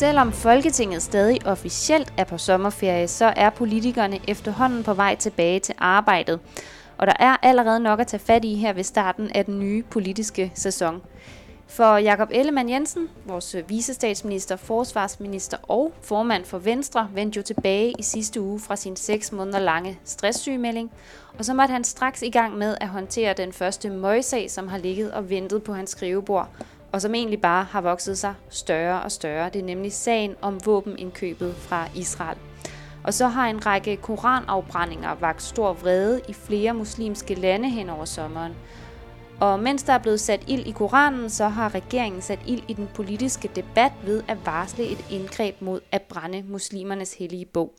selvom Folketinget stadig officielt er på sommerferie, så er politikerne efterhånden på vej tilbage til arbejdet. Og der er allerede nok at tage fat i her ved starten af den nye politiske sæson. For Jakob Ellemann Jensen, vores visestatsminister, forsvarsminister og formand for Venstre, vendte jo tilbage i sidste uge fra sin 6 måneder lange stresssygemelding, og så måtte han straks i gang med at håndtere den første møgsag, som har ligget og ventet på hans skrivebord, og som egentlig bare har vokset sig større og større. Det er nemlig sagen om våbenindkøbet fra Israel. Og så har en række koranafbrændinger vagt stor vrede i flere muslimske lande hen over sommeren. Og mens der er blevet sat ild i Koranen, så har regeringen sat ild i den politiske debat ved at varsle et indgreb mod at brænde muslimernes hellige bog.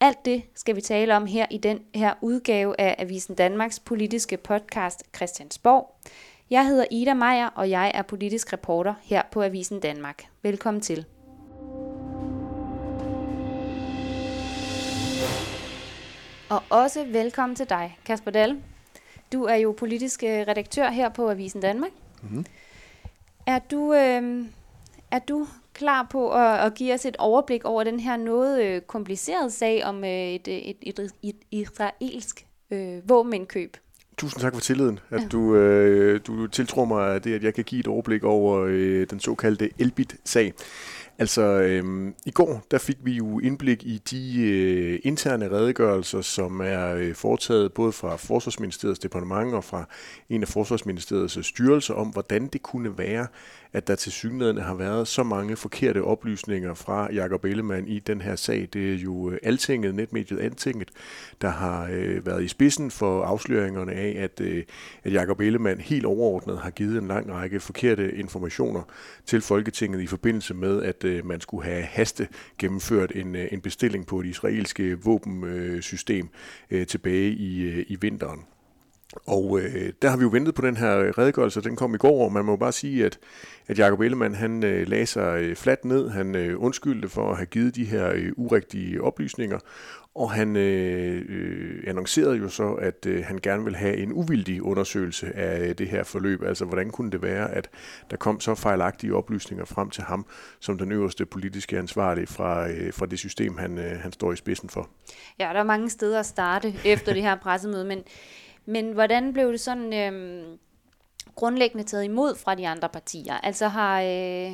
Alt det skal vi tale om her i den her udgave af Avisen Danmarks politiske podcast Christiansborg. Jeg hedder Ida Meier, og jeg er politisk reporter her på Avisen Danmark. Velkommen til. Og også velkommen til dig, Kasper Dahl. Du er jo politisk øh, redaktør her på Avisen Danmark. Mm-hmm. Er du, øh, er du klar på at, at give os et overblik over den her noget øh, komplicerede sag om øh, et, et, et, et israelsk øh, våbenindkøb? Tusind tak for tilliden, at ja. du, øh, du tiltror mig det, at jeg kan give et overblik over øh, den såkaldte Elbit-sag. Altså, øhm, i går der fik vi jo indblik i de øh, interne redegørelser, som er øh, foretaget både fra Forsvarsministeriets departement og fra en af Forsvarsministeriets styrelser om, hvordan det kunne være, at der til synligheden har været så mange forkerte oplysninger fra Jakob Ellemann i den her sag. Det er jo øh, Altinget, netmediet Altinget, der har øh, været i spidsen for afsløringerne af, at, øh, at Jakob Ellemann helt overordnet har givet en lang række forkerte informationer til Folketinget i forbindelse med, at øh, Øh, man skulle have haste gennemført en, øh, en bestilling på et israelske øh, våbensystem øh, tilbage i, øh, i vinteren. Og øh, der har vi jo ventet på den her redegørelse, den kom i går, og man må bare sige, at, at Jacob Ellemann, han øh, lagde sig øh, fladt ned, han øh, undskyldte for at have givet de her øh, urigtige oplysninger, og han øh, øh, annoncerede jo så, at øh, han gerne vil have en uvildig undersøgelse af øh, det her forløb. Altså, hvordan kunne det være, at der kom så fejlagtige oplysninger frem til ham, som den øverste politiske ansvarlige fra, øh, fra det system, han, øh, han står i spidsen for? Ja, der er mange steder at starte efter det her pressemøde, men men hvordan blev det sådan øh, grundlæggende taget imod fra de andre partier? Altså har, øh,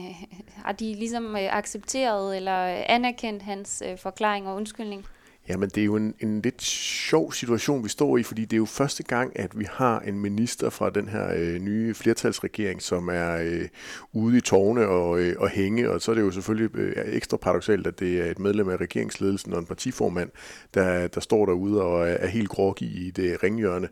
har de ligesom øh, accepteret eller anerkendt hans øh, forklaring og undskyldning? Jamen, det er jo en, en lidt sjov situation, vi står i, fordi det er jo første gang, at vi har en minister fra den her øh, nye flertalsregering, som er øh, ude i tårne og, øh, og hænge, og så er det jo selvfølgelig øh, ekstra paradoxalt, at det er et medlem af regeringsledelsen og en partiformand, der, der står derude og er, er helt groggy i det ringhjørne.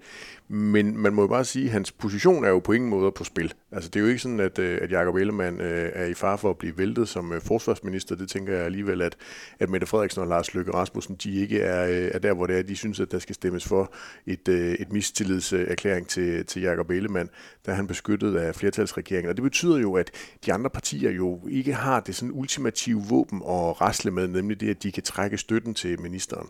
Men man må jo bare sige, at hans position er jo på ingen måde på spil. Altså det er jo ikke sådan, at, øh, at Jacob Ellemann øh, er i far for at blive væltet som øh, forsvarsminister. Det tænker jeg alligevel, at, at Mette Frederiksen og Lars Løkke Rasmussen, de ikke er, øh, er der, hvor det er, de synes, at der skal stemmes for et, øh, et mistillidserklæring til, til Jacob Ellemann, der han beskyttet af flertalsregeringen. Og det betyder jo, at de andre partier jo ikke har det sådan ultimative våben at rasle med, nemlig det, at de kan trække støtten til ministeren.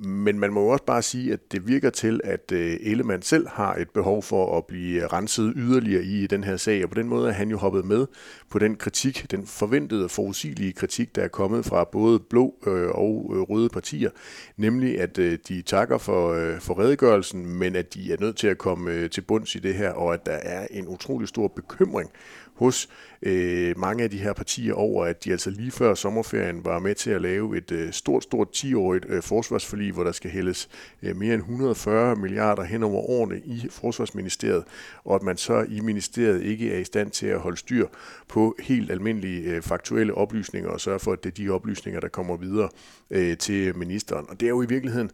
Men man må jo også bare sige, at det virker til, at øh, Ellemann selv har et behov for at blive øh, renset yderligere i den her sag, og på den måde er han jo hoppet med på den kritik, den forventede og forudsigelige kritik, der er kommet fra både blå øh, og røde partier, nemlig at de takker for, for redegørelsen, men at de er nødt til at komme til bunds i det her, og at der er en utrolig stor bekymring hos øh, mange af de her partier over, at de altså lige før sommerferien var med til at lave et øh, stort, stort 10-årigt øh, forsvarsforlig, hvor der skal hældes øh, mere end 140 milliarder hen over årene i Forsvarsministeriet, og at man så i ministeriet ikke er i stand til at holde styr på helt almindelige øh, faktuelle oplysninger og sørge for, at det er de oplysninger, der kommer videre øh, til ministeren. Og det er jo i virkeligheden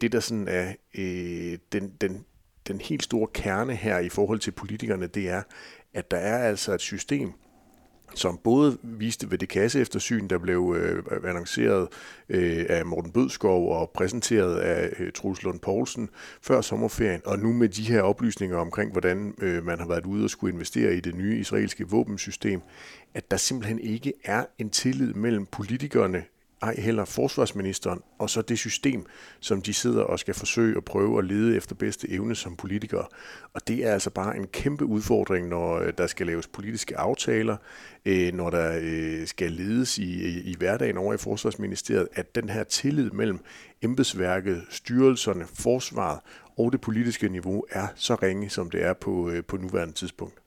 det, der sådan er den, den den helt store kerne her i forhold til politikerne, det er, at der er altså et system, som både viste ved det kasseeftersyn, der blev øh, annonceret øh, af Morten Bødskov og præsenteret af øh, Truls Lund Poulsen før sommerferien, og nu med de her oplysninger omkring, hvordan øh, man har været ude og skulle investere i det nye israelske våbensystem, at der simpelthen ikke er en tillid mellem politikerne ej heller forsvarsministeren, og så det system, som de sidder og skal forsøge at prøve at lede efter bedste evne som politikere. Og det er altså bare en kæmpe udfordring, når øh, der skal laves politiske aftaler, øh, når der øh, skal ledes i, i hverdagen over i Forsvarsministeriet, at den her tillid mellem embedsværket, styrelserne, forsvaret og det politiske niveau er så ringe, som det er på, på nuværende tidspunkt.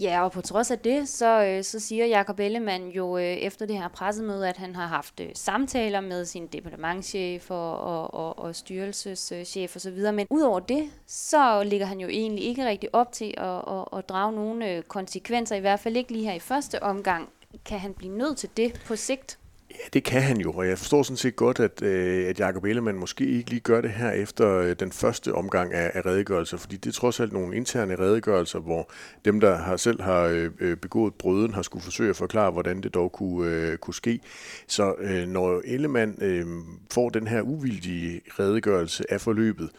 Ja, og på trods af det, så, øh, så siger Jakob Ellemann jo øh, efter det her pressemøde, at han har haft øh, samtaler med sin departementchef og, og, og, og styrelseschef osv. Men udover det, så ligger han jo egentlig ikke rigtig op til at, at, at drage nogle øh, konsekvenser, i hvert fald ikke lige her i første omgang. Kan han blive nødt til det på sigt? Ja, det kan han jo, og jeg forstår sådan set godt, at, øh, at Jacob Ellemann måske ikke lige gør det her efter øh, den første omgang af, af redegørelser, fordi det er trods alt nogle interne redegørelser, hvor dem, der har selv har øh, øh begået brøden, har skulle forsøge at forklare, hvordan det dog kunne, øh, kunne ske. Så øh, når Ellemann øh, får den her uvildige redegørelse af forløbet,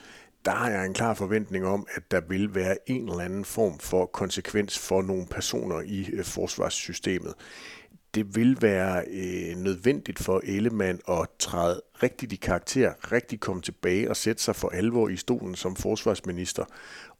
der har jeg en klar forventning om, at der vil være en eller anden form for konsekvens for nogle personer i øh, forsvarssystemet det vil være øh, nødvendigt for Ellemann at træde rigtigt i karakter, rigtig komme tilbage og sætte sig for alvor i stolen som forsvarsminister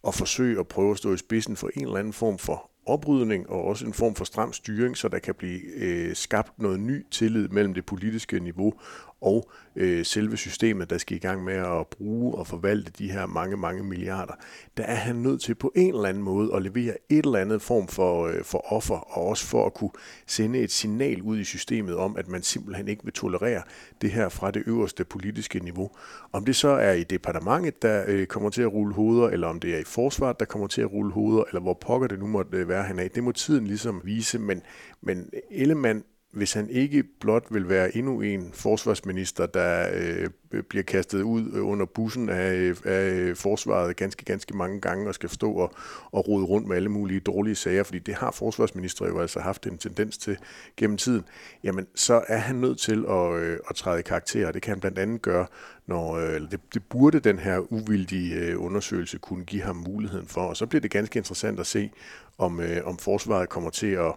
og forsøge at prøve at stå i spidsen for en eller anden form for oprydning og også en form for stram styring, så der kan blive øh, skabt noget ny tillid mellem det politiske niveau og øh, selve systemet, der skal i gang med at bruge og forvalte de her mange, mange milliarder, der er han nødt til på en eller anden måde at levere et eller andet form for, øh, for offer, og også for at kunne sende et signal ud i systemet om, at man simpelthen ikke vil tolerere det her fra det øverste politiske niveau. Om det så er i departementet, der øh, kommer til at rulle hoveder, eller om det er i forsvaret, der kommer til at rulle hoveder, eller hvor pokker det nu måtte øh, være han af, det må tiden ligesom vise, men, men Ellemann hvis han ikke blot vil være endnu en forsvarsminister, der øh, bliver kastet ud øh, under bussen af, af forsvaret ganske, ganske mange gange og skal stå og, og rode rundt med alle mulige dårlige sager, fordi det har forsvarsminister jo altså haft en tendens til gennem tiden, jamen så er han nødt til at, øh, at træde i karakter, det kan han blandt andet gøre, når øh, det, det burde den her uvildige øh, undersøgelse kunne give ham muligheden for, og så bliver det ganske interessant at se, om, øh, om forsvaret kommer til at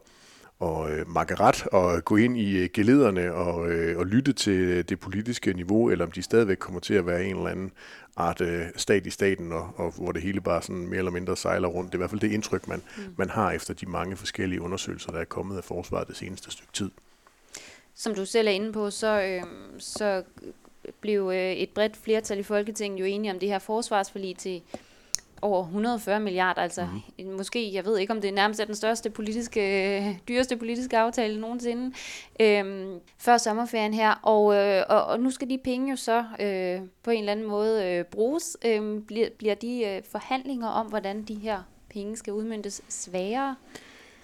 og øh, makke ret og gå ind i øh, gelederne og, øh, og lytte til det politiske niveau, eller om de stadigvæk kommer til at være en eller anden art øh, stat i staten, og, og hvor det hele bare sådan mere eller mindre sejler rundt. Det er i hvert fald det indtryk, man, mm. man har efter de mange forskellige undersøgelser, der er kommet af forsvaret det seneste stykke tid. Som du selv er inde på, så, øh, så blev øh, et bredt flertal i Folketinget jo enige om det her forsvarsforlig til over 140 milliarder, altså mm. måske, jeg ved ikke, om det er nærmest er den største politiske, dyreste politiske aftale nogensinde, øhm, før sommerferien her, og, øh, og, og nu skal de penge jo så øh, på en eller anden måde øh, bruges. Øh, bliver, bliver de øh, forhandlinger om, hvordan de her penge skal udmyndtes sværere?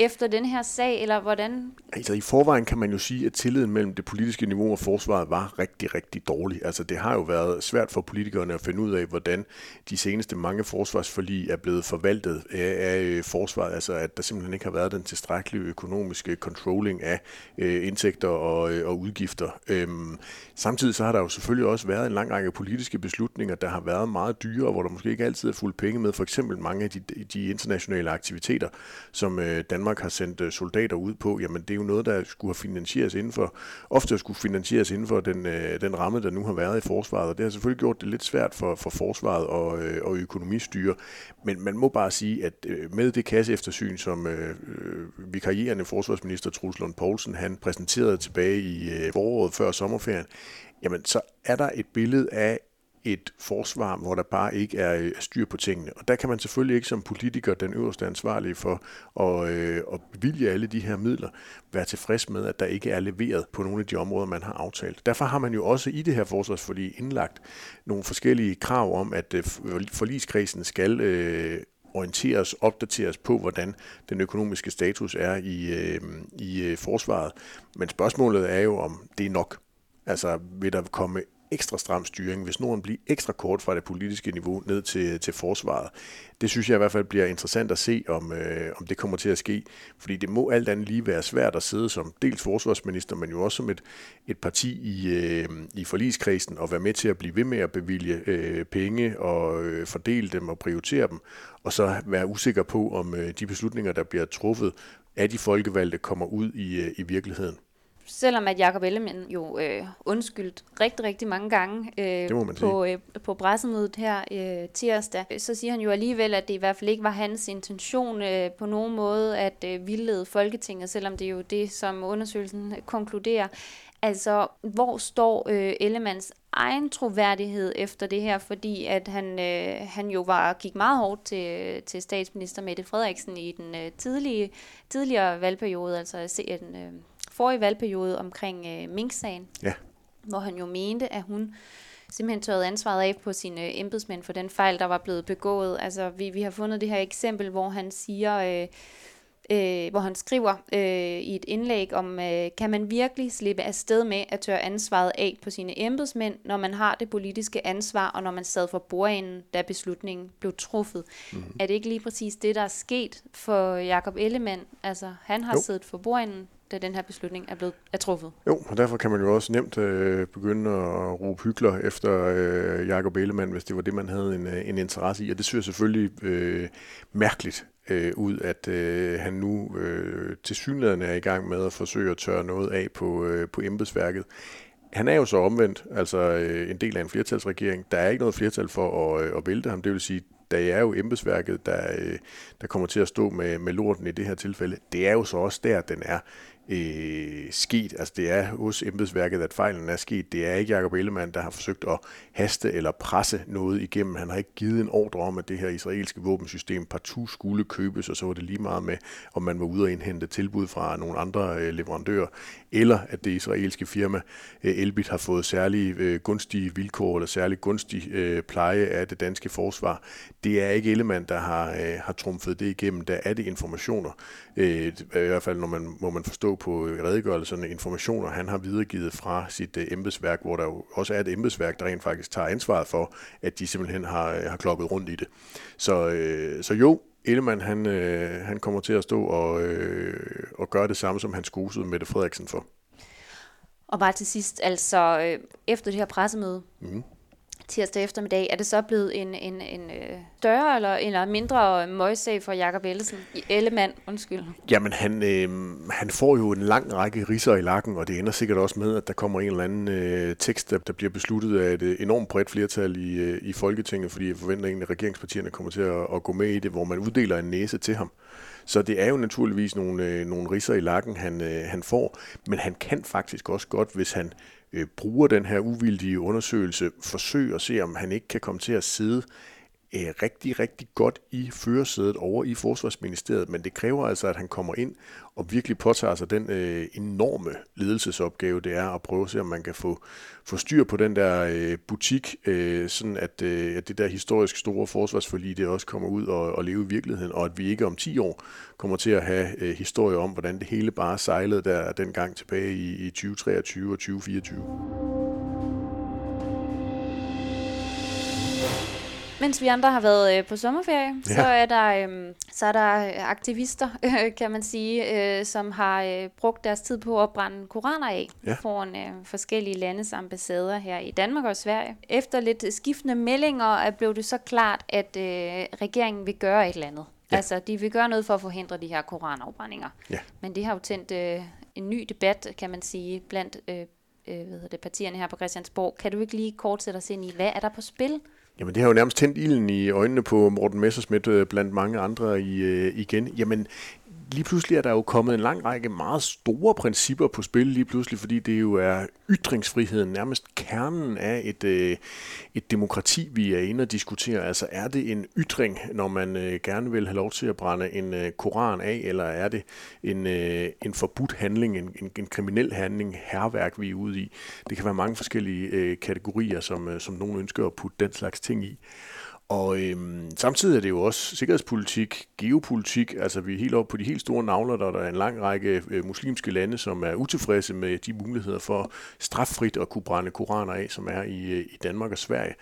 Efter den her sag, eller hvordan? Altså i forvejen kan man jo sige, at tilliden mellem det politiske niveau og forsvaret var rigtig, rigtig dårlig. Altså det har jo været svært for politikerne at finde ud af, hvordan de seneste mange forsvarsforlig er blevet forvaltet af, af øh, forsvaret. Altså at der simpelthen ikke har været den tilstrækkelige økonomiske controlling af øh, indtægter og, øh, og udgifter. Øhm, samtidig så har der jo selvfølgelig også været en lang række politiske beslutninger, der har været meget dyre, hvor der måske ikke altid er fuldt penge med. For eksempel mange af de, de internationale aktiviteter, som øh, Danmark Danmark har sendt øh, soldater ud på, jamen det er jo noget, der skulle have finansieres inden for, ofte skulle finansieres inden for den, øh, den ramme, der nu har været i forsvaret, og det har selvfølgelig gjort det lidt svært for, for forsvaret og, øh, og økonomistyre, men man må bare sige, at med det kasseeftersyn, som øh, vikarierende forsvarsminister Truls Lund Poulsen, han præsenterede tilbage i øh, foråret før sommerferien, jamen så er der et billede af et forsvar, hvor der bare ikke øh, er styr på tingene. Og der kan man selvfølgelig ikke som politiker, den øverste ansvarlige for at, øh, at bevilge alle de her midler, være tilfreds med, at der ikke er leveret på nogle af de områder, man har aftalt. Derfor har man jo også i det her forsvarsforlig indlagt nogle forskellige krav om, at øh, forligskredsen skal øh, orienteres, opdateres på, hvordan den økonomiske status er i, øh, i øh, forsvaret. Men spørgsmålet er jo, om det er nok. Altså, vil der komme ekstra stram styring, hvis Norden bliver ekstra kort fra det politiske niveau ned til, til forsvaret. Det synes jeg i hvert fald bliver interessant at se, om, øh, om det kommer til at ske, fordi det må alt andet lige være svært at sidde som dels forsvarsminister, men jo også som et, et parti i, øh, i forligskredsen og være med til at blive ved med at bevilge øh, penge og øh, fordele dem og prioritere dem, og så være usikker på, om øh, de beslutninger, der bliver truffet af de folkevalgte, kommer ud i, øh, i virkeligheden selvom at Jacob Ellemann jo øh, undskyldt rigtig, rigtig mange gange øh, på, øh, på pressemødet her øh, tirsdag, så siger han jo alligevel, at det i hvert fald ikke var hans intention øh, på nogen måde at øh, vildlede Folketinget, selvom det er jo det, som undersøgelsen konkluderer. Altså, hvor står øh, Ellemanns egen troværdighed efter det her, fordi at han, øh, han jo var gik meget hårdt til, til statsminister Mette Frederiksen i den øh, tidlige, tidligere valgperiode, altså den øh, forrige valgperiode omkring øh, Mink-sagen, ja. hvor han jo mente, at hun simpelthen taget ansvaret af på sine embedsmænd for den fejl, der var blevet begået. Altså, vi, vi har fundet det her eksempel, hvor han siger... Øh, øh, hvor han skriver øh, i et indlæg om, øh, kan man virkelig slippe afsted med at tørre ansvaret af på sine embedsmænd, når man har det politiske ansvar, og når man sad for bordenden, da beslutningen blev truffet. Mm-hmm. Er det ikke lige præcis det, der er sket for Jakob Ellemann? Altså, han har jo. siddet for bordenden, da den her beslutning er blevet er truffet. Jo, og derfor kan man jo også nemt øh, begynde at råbe hygler efter øh, Jakob Ellemann, hvis det var det, man havde en, øh, en interesse i. Og det synes jeg selvfølgelig øh, mærkeligt, øh, ud, at øh, han nu øh, til synligheden er i gang med at forsøge at tørre noget af på, øh, på embedsværket. Han er jo så omvendt, altså øh, en del af en flertalsregering. Der er ikke noget flertal for at, øh, at vælte ham. Det vil sige, der er jo embedsværket, der, øh, der kommer til at stå med, med lorten i det her tilfælde. Det er jo så også der, den er øh, sket. Altså det er hos embedsværket, at fejlen er sket. Det er ikke Jacob Ellemann, der har forsøgt at haste eller presse noget igennem. Han har ikke givet en ordre om, at det her israelske våbensystem partout skulle købes, og så var det lige meget med, om man var ude og indhente tilbud fra nogle andre øh, leverandører, eller at det israelske firma øh, Elbit har fået særlige øh, gunstige vilkår eller særlig gunstig øh, pleje af det danske forsvar. Det er ikke Ellemann, der har, øh, har trumfet det igennem. Der er det informationer, øh, i hvert fald når man, må man forstå på redegørelserne, informationer, han har videregivet fra sit øh, embedsværk, hvor der jo også er et embedsværk, der rent faktisk tager ansvaret for, at de simpelthen har, øh, har kloppet rundt i det. Så, øh, så jo, Ellemann, han, øh, han kommer til at stå og, øh, og gøre det samme, som han skosede Mette Frederiksen for. Og bare til sidst, altså øh, efter det her pressemøde, mm tirsdag eftermiddag, er det så blevet en, en, en øh, større eller, eller mindre møgssag for Jakob Ellesen? Ellemann, undskyld. Jamen, han, øh, han får jo en lang række riser i lakken, og det ender sikkert også med, at der kommer en eller anden øh, tekst, der, der bliver besluttet af et øh, enormt bredt flertal i, øh, i Folketinget, fordi jeg forventer egentlig, at regeringspartierne kommer til at, at gå med i det, hvor man uddeler en næse til ham. Så det er jo naturligvis nogle, øh, nogle riser i lakken, han, øh, han får, men han kan faktisk også godt, hvis han øh, bruger den her uvildige undersøgelse, forsøger at se, om han ikke kan komme til at sidde øh, rigtig, rigtig godt i førersædet over i Forsvarsministeriet, men det kræver altså, at han kommer ind og virkelig påtager sig den øh, enorme ledelsesopgave, det er at prøve at se, om man kan få, få styr på den der øh, butik, øh, sådan at, øh, at det der historisk store forsvarsforlig, det også kommer ud og, og leve i virkeligheden, og at vi ikke om 10 år kommer til at have øh, historie om, hvordan det hele bare sejlede der dengang tilbage i, i 2023 og 2024. Mens vi andre har været øh, på sommerferie, ja. så, er der, øh, så er der aktivister, øh, kan man sige, øh, som har øh, brugt deres tid på at brænde koraner af ja. foran øh, forskellige landes ambassader her i Danmark og Sverige. Efter lidt skiftende meldinger blev det så klart, at øh, regeringen vil gøre et eller andet. Ja. Altså, de vil gøre noget for at forhindre de her koranafbrændinger. Ja. Men det har jo tændt øh, en ny debat, kan man sige, blandt øh, øh, hvad det, partierne her på Christiansborg. Kan du ikke lige kort sætte os ind i, hvad er der på spil? Jamen det har jo nærmest tændt ilden i øjnene på Morten Messerschmidt øh, blandt mange andre i, øh, igen. Jamen lige pludselig er der jo kommet en lang række meget store principper på spil lige pludselig, fordi det jo er ytringsfriheden, nærmest kernen af et, øh, et demokrati, vi er inde og diskutere. Altså er det en ytring, når man øh, gerne vil have lov til at brænde en øh, koran af, eller er det en, øh, en forbudt handling, en, en, en kriminel handling, herværk, vi er ude i? Det kan være mange forskellige øh, kategorier, som, øh, som nogen ønsker at putte den slags ting i. Og øhm, samtidig er det jo også sikkerhedspolitik, geopolitik, altså vi er helt oppe på de helt store navler, der er en lang række øh, muslimske lande, som er utilfredse med de muligheder for straffrit at kunne brænde koraner af, som er i, øh, i Danmark og Sverige.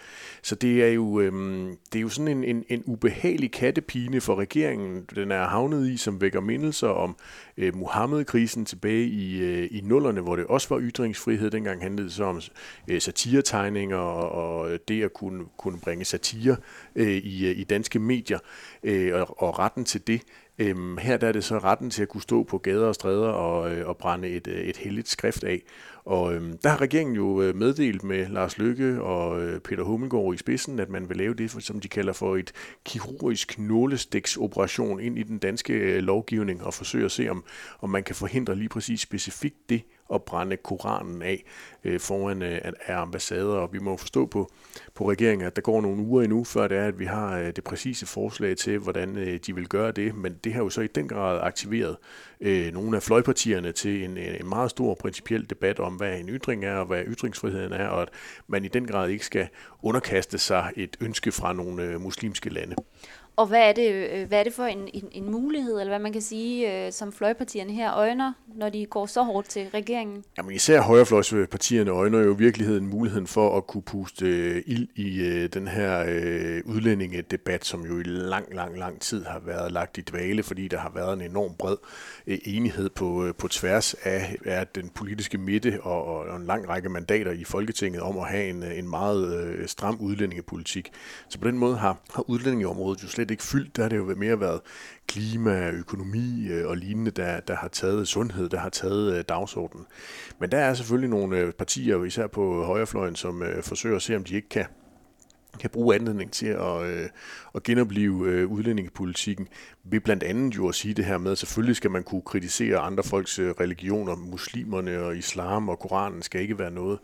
Så det er jo, øhm, det er jo sådan en, en, en ubehagelig kattepine for regeringen, den er havnet i, som vækker mindelser om øh, Muhammed-krisen tilbage i, øh, i nullerne, hvor det også var ytringsfrihed. Dengang handlede det så om øh, satiretegninger og, og det at kunne, kunne bringe satire øh, i, øh, i danske medier, øh, og, og retten til det. Øhm, her der er det så retten til at kunne stå på gader og stræder og, øh, og brænde et, øh, et helligt skrift af. Og øhm, der har regeringen jo øh, meddelt med Lars Lykke og øh, Peter Hummelgaard i spidsen, at man vil lave det, som de kalder for et kirurgisk nålestiksoperation ind i den danske øh, lovgivning og forsøge at se, om, om man kan forhindre lige præcis specifikt det, at brænde Koranen af øh, foran øh, af ambassader, og vi må forstå på, på regeringen, at der går nogle uger endnu, før det er, at vi har øh, det præcise forslag til, hvordan øh, de vil gøre det, men det har jo så i den grad aktiveret øh, nogle af fløjpartierne til en, øh, en meget stor principiel debat om, hvad en ytring er, og hvad ytringsfriheden er, og at man i den grad ikke skal underkaste sig et ønske fra nogle øh, muslimske lande. Og hvad er det, øh, hvad er det for en, en, en mulighed, eller hvad man kan sige, øh, som fløjpartierne her øjner, når de går så hårdt til regeringen? Jamen især højrefløjspartierne øjner jo i virkeligheden muligheden for at kunne puste øh, ild i øh, den her øh, udlændingedebat, som jo i lang, lang, lang tid har været lagt i dvale, fordi der har været en enorm bred øh, enighed på, øh, på tværs af, af den politiske midte og, og en lang række mandater i Folketinget om at have en, øh, en meget øh, stram udlændingepolitik. Så på den måde har, har udlændingeområdet jo slet slet ikke fyldt. Der har det jo mere været klima, økonomi øh, og lignende, der, der har taget sundhed, der har taget øh, dagsordenen. Men der er selvfølgelig nogle øh, partier, især på højrefløjen, som forsøger at se, om de ikke kan kan bruge anledning til at, øh, at genopleve øh, udlændingepolitikken, ved blandt andet jo at sige det her med, at selvfølgelig skal man kunne kritisere andre folks øh, religioner, muslimerne og islam og Koranen skal ikke være noget,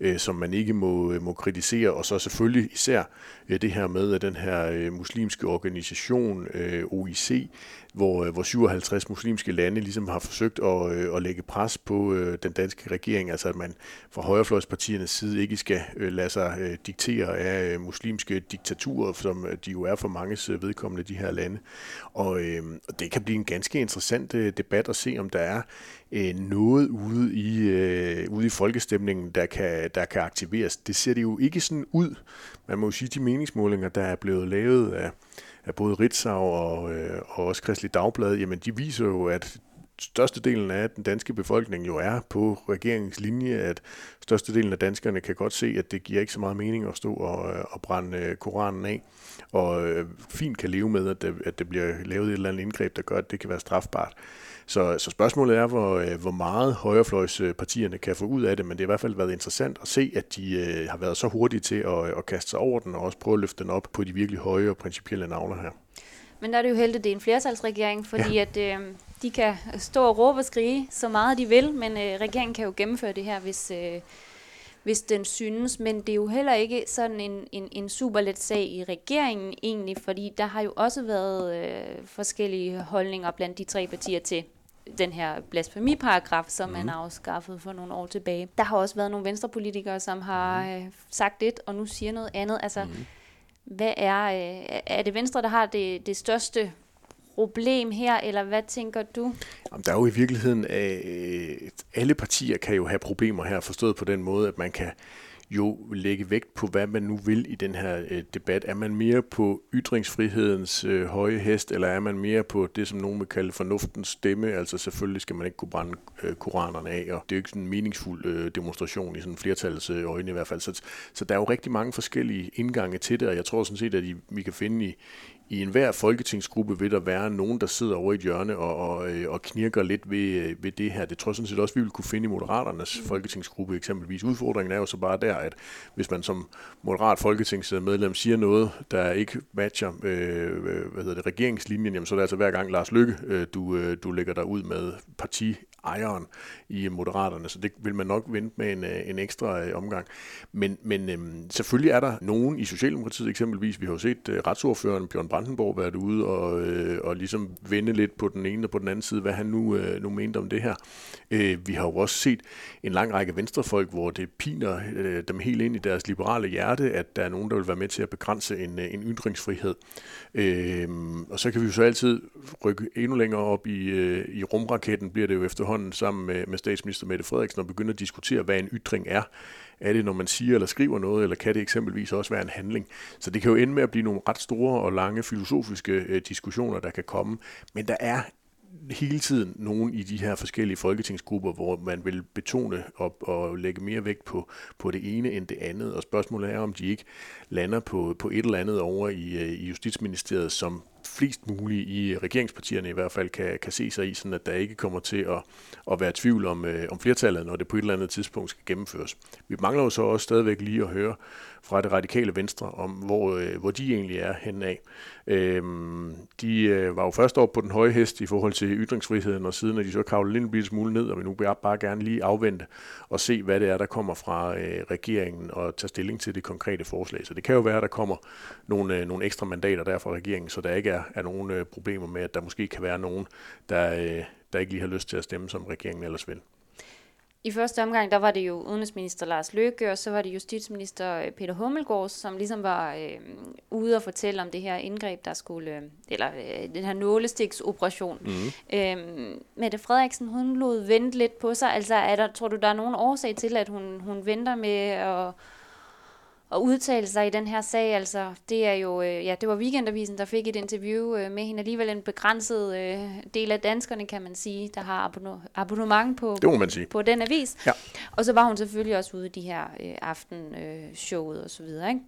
øh, som man ikke må, øh, må kritisere, og så selvfølgelig især øh, det her med, at den her øh, muslimske organisation, øh, OIC, hvor, øh, hvor 57 muslimske lande ligesom har forsøgt at, øh, at lægge pres på øh, den danske regering, altså at man fra højrefløjspartiernes side ikke skal øh, lade sig øh, diktere af øh, muslimske diktaturer, som øh, de jo er for manges øh, vedkommende, de her lande. Og, øh, og det kan blive en ganske interessant øh, debat at se, om der er øh, noget ude i, øh, ude i folkestemningen, der kan, der kan aktiveres. Det ser det jo ikke sådan ud. Man må jo sige, de meningsmålinger, der er blevet lavet af, af både Ritzau og, øh, og også Kristelig Dagblad, jamen de viser jo, at størstedelen af den danske befolkning jo er på regeringens linje, at størstedelen af danskerne kan godt se, at det giver ikke så meget mening at stå og, øh, og brænde øh, Koranen af, og øh, fint kan leve med, at det, at det bliver lavet et eller andet indgreb, der gør, at det kan være strafbart. Så, så spørgsmålet er, hvor, hvor meget højrefløjspartierne kan få ud af det, men det har i hvert fald været interessant at se, at de øh, har været så hurtige til at, at kaste sig over den, og også prøve at løfte den op på de virkelig høje og principielle navler her. Men der er det jo heldigt, at det er en flertalsregering, fordi ja. at øh, de kan stå og råbe og skrige så meget de vil, men øh, regeringen kan jo gennemføre det her, hvis, øh, hvis den synes. Men det er jo heller ikke sådan en, en, en super let sag i regeringen egentlig, fordi der har jo også været øh, forskellige holdninger blandt de tre partier til den her blasfemiparagraf, som mm. man mhm. afskaffet for nogle år tilbage. Der har også været nogle venstrepolitikere, som har mhm. øh, sagt det, og nu siger noget andet. Altså, mm. hvad er, øh, er det Venstre, der har det, det største problem her, eller hvad tænker du? Jamen, der er jo i virkeligheden, øh, alle partier kan jo have problemer her, forstået på den måde, at man kan jo lægge vægt på, hvad man nu vil i den her øh, debat. Er man mere på ytringsfrihedens øh, høje hest, eller er man mere på det, som nogen vil kalde fornuftens stemme? Altså selvfølgelig skal man ikke kunne brænde øh, koranerne af, og det er jo ikke sådan en meningsfuld øh, demonstration i sådan flertallets øh, øjne i hvert fald. Så, så der er jo rigtig mange forskellige indgange til det, og jeg tror sådan set, at I, vi kan finde i, i enhver folketingsgruppe vil der være nogen, der sidder over i et hjørne og, og, øh, og knirker lidt ved, øh, ved det her. Det tror jeg sådan set også, vi vil kunne finde i Moderaternes mm. folketingsgruppe eksempelvis. Udfordringen er jo så bare der, at hvis man som moderat folketingsmedlem siger noget, der ikke matcher øh, hvad hedder det, regeringslinjen, jamen, så er det altså hver gang Lars Lykke, øh, du, øh, du lægger dig ud med parti ejeren i Moderaterne, så det vil man nok vente med en, øh, en ekstra øh, omgang. Men, men øhm, selvfølgelig er der nogen i Socialdemokratiet eksempelvis, vi har jo set øh, retsordføreren Bjørn Brandenborg været ude og, øh, og ligesom vende lidt på den ene og på den anden side, hvad han nu, øh, nu mente om det her. Øh, vi har jo også set en lang række venstrefolk, hvor det piner øh, dem helt ind i deres liberale hjerte, at der er nogen, der vil være med til at begrænse en, øh, en ytringsfrihed. Øh, og så kan vi jo så altid rykke endnu længere op i, øh, i rumraketten, bliver det jo efterhånden sammen med, med statsminister Mette Frederiksen og begynde at diskutere, hvad en ytring er. Er det, når man siger eller skriver noget, eller kan det eksempelvis også være en handling? Så det kan jo ende med at blive nogle ret store og lange filosofiske øh, diskussioner, der kan komme. Men der er hele tiden nogen i de her forskellige folketingsgrupper, hvor man vil betone og, og lægge mere vægt på, på det ene end det andet. Og spørgsmålet er, om de ikke lander på, på et eller andet over i, øh, i Justitsministeriet, som flest mulige i regeringspartierne i hvert fald kan, kan se sig i, sådan at der ikke kommer til at, at være tvivl om, øh, om flertallet, når det på et eller andet tidspunkt skal gennemføres. Vi mangler jo så også stadigvæk lige at høre fra det radikale venstre om, hvor, øh, hvor de egentlig er henad. af. Øhm, de øh, var jo først op på den høje hest i forhold til ytringsfriheden, og siden er de så kavlet en lille smule ned, og vi nu bare, bare gerne lige afvente og se, hvad det er, der kommer fra øh, regeringen, og tage stilling til det konkrete forslag. Så det kan jo være, at der kommer nogle, øh, nogle ekstra mandater der fra regeringen, så der ikke er, er nogen øh, problemer med, at der måske kan være nogen, der, øh, der ikke lige har lyst til at stemme, som regeringen ellers vil. I første omgang, der var det jo udenrigsminister Lars Løkke, og så var det justitsminister øh, Peter Hummelgaard, som ligesom var øh, ude og fortælle om det her indgreb, der skulle, øh, eller øh, den her nålestiksoperation. Mm. Øh, Mette Frederiksen, hun lod vente lidt på sig. Altså, er der, tror du, der er nogen årsag til, at hun, hun venter med at at udtale sig i den her sag. Altså, det er jo, øh, ja, det var Weekendavisen, der fik et interview øh, med hende. Alligevel en begrænset øh, del af danskerne, kan man sige, der har abonnement på, det må man sige. på den avis. Ja. Og så var hun selvfølgelig også ude i de her øh, aftenshowet øh, og så videre, ikke?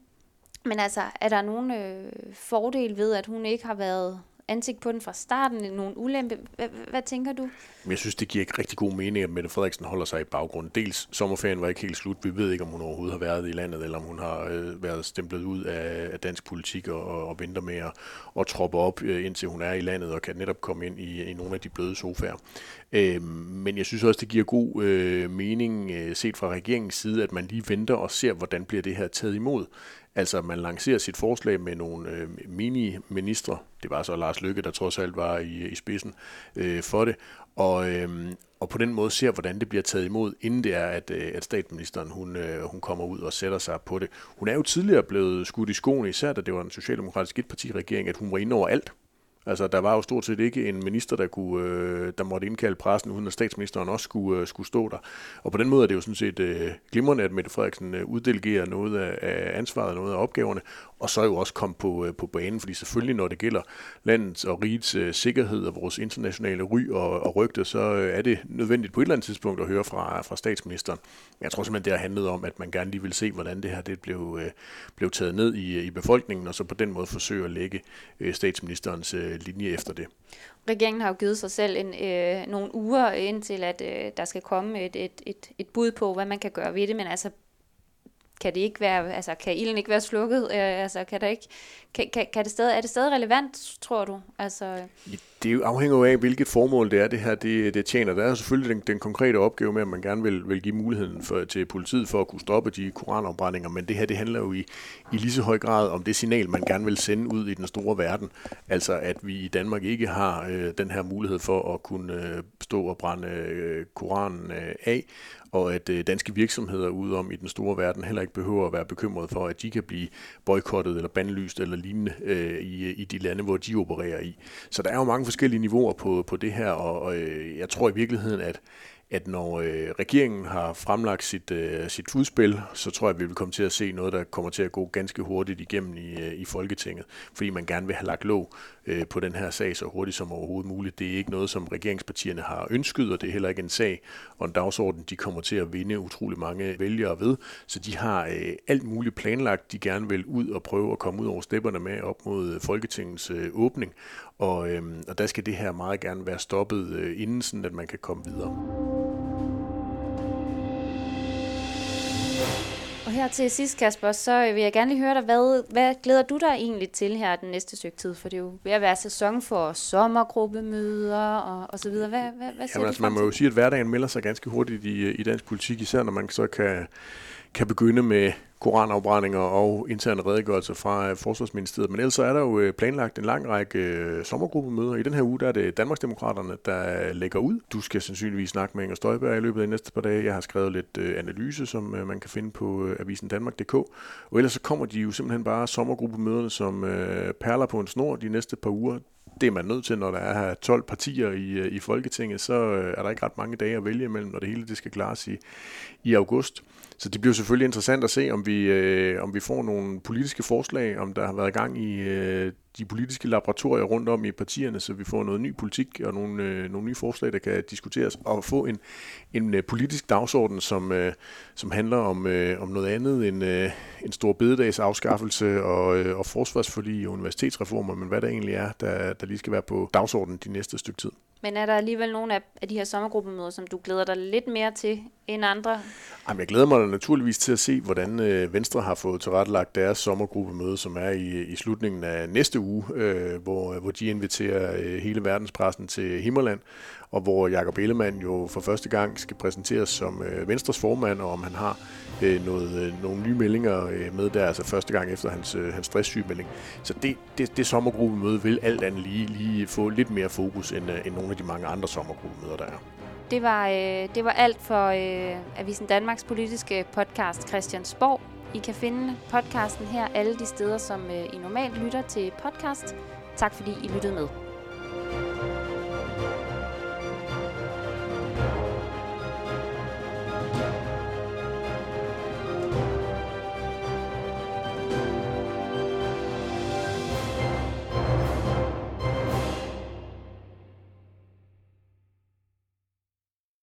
Men altså, er der nogen øh, fordel ved, at hun ikke har været ansigt på den fra starten, nogle ulempe. Hvad, tænker du? Jeg synes, det giver ikke rigtig god mening, at Mette Frederiksen holder sig i baggrunden. Dels sommerferien var ikke helt slut. Vi ved ikke, om hun overhovedet har været i landet, eller om hun har øh, været stemplet ud af, af dansk politik og, og venter med at og troppe op, øh, indtil hun er i landet og kan netop komme ind i, i nogle af de bløde sofaer. Øh, men jeg synes også, det giver god øh, mening, øh, set fra regeringens side, at man lige venter og ser, hvordan bliver det her taget imod. Altså, man lancerer sit forslag med nogle øh, mini-ministre. Det var så Lars Lykke, der trods alt var i, i spidsen øh, for det. Og, øh, og på den måde ser, hvordan det bliver taget imod, inden det er, at, øh, at statsministeren hun, øh, hun kommer ud og sætter sig på det. Hun er jo tidligere blevet skudt i skoene, især da det var en socialdemokratisk etpartiregering, at hun var inde over alt. Altså, der var jo stort set ikke en minister, der, kunne, øh, der måtte indkalde pressen, uden at statsministeren også skulle, øh, skulle stå der. Og på den måde er det jo sådan set øh, glimrende, at Mette Frederiksen øh, uddelegerer noget af, af ansvaret, noget af opgaverne, og så jo også kom på, øh, på banen, fordi selvfølgelig, når det gælder landets og rigets øh, sikkerhed og vores internationale ry og, og rygte, så øh, er det nødvendigt på et eller andet tidspunkt at høre fra, fra statsministeren. Jeg tror simpelthen, det har handlet om, at man gerne lige vil se, hvordan det her det blev, øh, blev taget ned i, i befolkningen, og så på den måde forsøge at lægge øh, statsministerens øh, linje efter det. Regeringen har jo givet sig selv en, øh, nogle uger indtil, at øh, der skal komme et, et, et, et bud på, hvad man kan gøre ved det, men altså kan det ikke være, altså kan ilden ikke være slukket? Øh, altså kan der ikke, kan, kan, kan det stadig, er det stadig relevant, tror du? Altså, det afhænger jo af, hvilket formål det er, det her det, det tjener. Der er selvfølgelig den, den konkrete opgave med, at man gerne vil, vil give muligheden for, til politiet for at kunne stoppe de koranafbrændinger, men det her det handler jo i, i lige så høj grad om det signal, man gerne vil sende ud i den store verden. Altså at vi i Danmark ikke har øh, den her mulighed for at kunne øh, stå og brænde øh, Koranen øh, af, og at øh, danske virksomheder ude om i den store verden heller ikke behøver at være bekymret for, at de kan blive boykottet eller bandlyst eller lignende øh, i, i de lande, hvor de opererer i. Så der er jo mange forskellige niveauer på, på det her, og, og øh, jeg tror i virkeligheden, at at når øh, regeringen har fremlagt sit, øh, sit udspil, så tror jeg, at vi vil komme til at se noget, der kommer til at gå ganske hurtigt igennem i, øh, i Folketinget, fordi man gerne vil have lagt låg øh, på den her sag så hurtigt som overhovedet muligt. Det er ikke noget, som regeringspartierne har ønsket, og det er heller ikke en sag og en dagsorden, de kommer til at vinde utrolig mange vælgere ved. Så de har øh, alt muligt planlagt, de gerne vil ud og prøve at komme ud over stepperne med op mod Folketingets øh, åbning. Og, øh, og der skal det her meget gerne være stoppet øh, inden, sådan at man kan komme videre. Og her til sidst, Kasper, så vil jeg gerne lige høre dig, hvad, hvad glæder du dig egentlig til her den næste stykke tid? For det er jo ved at være sæson for sommergruppemøder og, og så videre. Hvad, hvad, hvad Jamen, altså, man må jo sige, at hverdagen melder sig ganske hurtigt i, i dansk politik, især når man så kan, kan begynde med koranafbrændinger og interne redegørelser fra øh, Forsvarsministeriet. Men ellers er der jo øh, planlagt en lang række øh, sommergruppemøder. I den her uge der er det Danmarksdemokraterne, der lægger ud. Du skal sandsynligvis snakke med Inger Støjberg i løbet af de næste par dage. Jeg har skrevet lidt analyse, som man kan finde på avisen Danmark.dk. Og ellers så kommer de jo simpelthen bare sommergruppemøderne som perler på en snor de næste par uger det er man nødt til, når der er 12 partier i, i Folketinget, så er der ikke ret mange dage at vælge imellem, når det hele det skal klares i, i august. Så det bliver selvfølgelig interessant at se, om vi, øh, om vi får nogle politiske forslag, om der har været gang i øh, de politiske laboratorier rundt om i partierne, så vi får noget ny politik og nogle, øh, nogle nye forslag, der kan diskuteres, og få en, en øh, politisk dagsorden, som, øh, som handler om, øh, om noget andet end øh, en stor bededags afskaffelse og, øh, og forsvarsforlig og universitetsreformer, men hvad der egentlig er, der, der lige skal være på dagsordenen de næste stykke tid. Men er der alligevel nogle af, af de her sommergruppemøder, som du glæder dig lidt mere til end andre? Jamen, jeg glæder mig naturligvis til at se, hvordan øh, Venstre har fået tilrettelagt deres sommergruppemøde, som er i, i slutningen af næste uge, øh, hvor, hvor de inviterer øh, hele verdenspressen til Himmerland, og hvor Jakob Ellemann jo for første gang skal præsenteres som øh, Venstres formand, og om han har øh, noget, øh, nogle nye meldinger øh, med der, altså første gang efter hans, øh, hans stresssygemelding. Så det, det, det sommergruppemøde vil alt andet lige, lige få lidt mere fokus end, øh, end nogle af de mange andre sommergruppemøder, der er. Det var, øh, det var alt for øh, Avisen Danmarks politiske podcast Christiansborg. I kan finde podcasten her alle de steder, som øh, I normalt lytter til podcast. Tak fordi I lyttede med.